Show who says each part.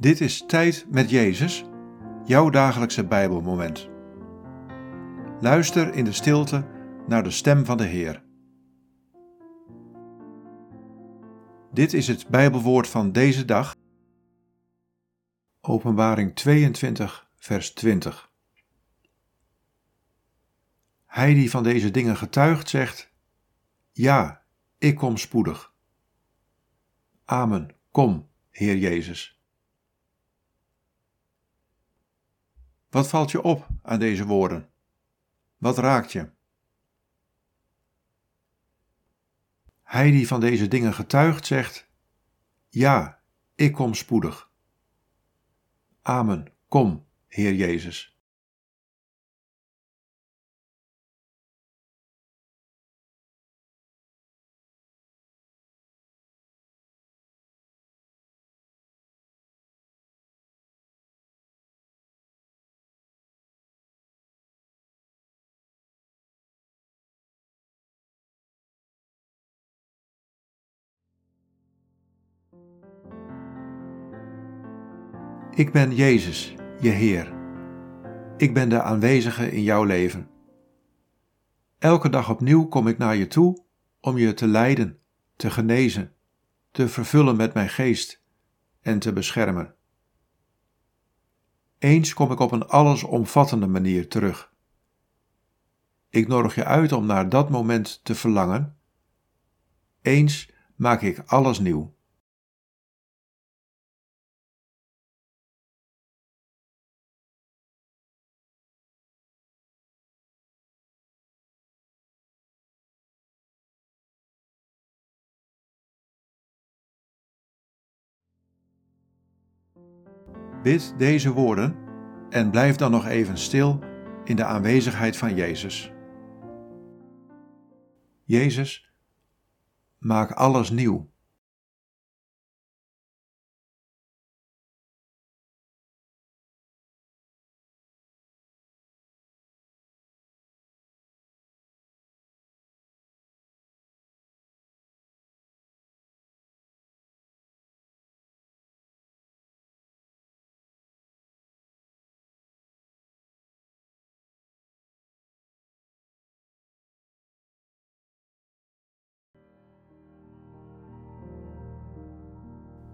Speaker 1: Dit is Tijd met Jezus, jouw dagelijkse Bijbelmoment. Luister in de stilte naar de stem van de Heer. Dit is het Bijbelwoord van deze dag. Openbaring 22, vers 20. Hij die van deze dingen getuigt, zegt: Ja, ik kom spoedig. Amen. Kom, Heer Jezus. Wat valt je op aan deze woorden? Wat raakt je? Hij die van deze dingen getuigt, zegt: Ja, ik kom spoedig. Amen. Kom, Heer Jezus. Ik ben Jezus, je Heer. Ik ben de aanwezige in jouw leven. Elke dag opnieuw kom ik naar je toe om je te leiden, te genezen, te vervullen met mijn geest en te beschermen. Eens kom ik op een allesomvattende manier terug. Ik nodig je uit om naar dat moment te verlangen. Eens maak ik alles nieuw. Bid deze woorden en blijf dan nog even stil in de aanwezigheid van Jezus. Jezus, maak alles nieuw.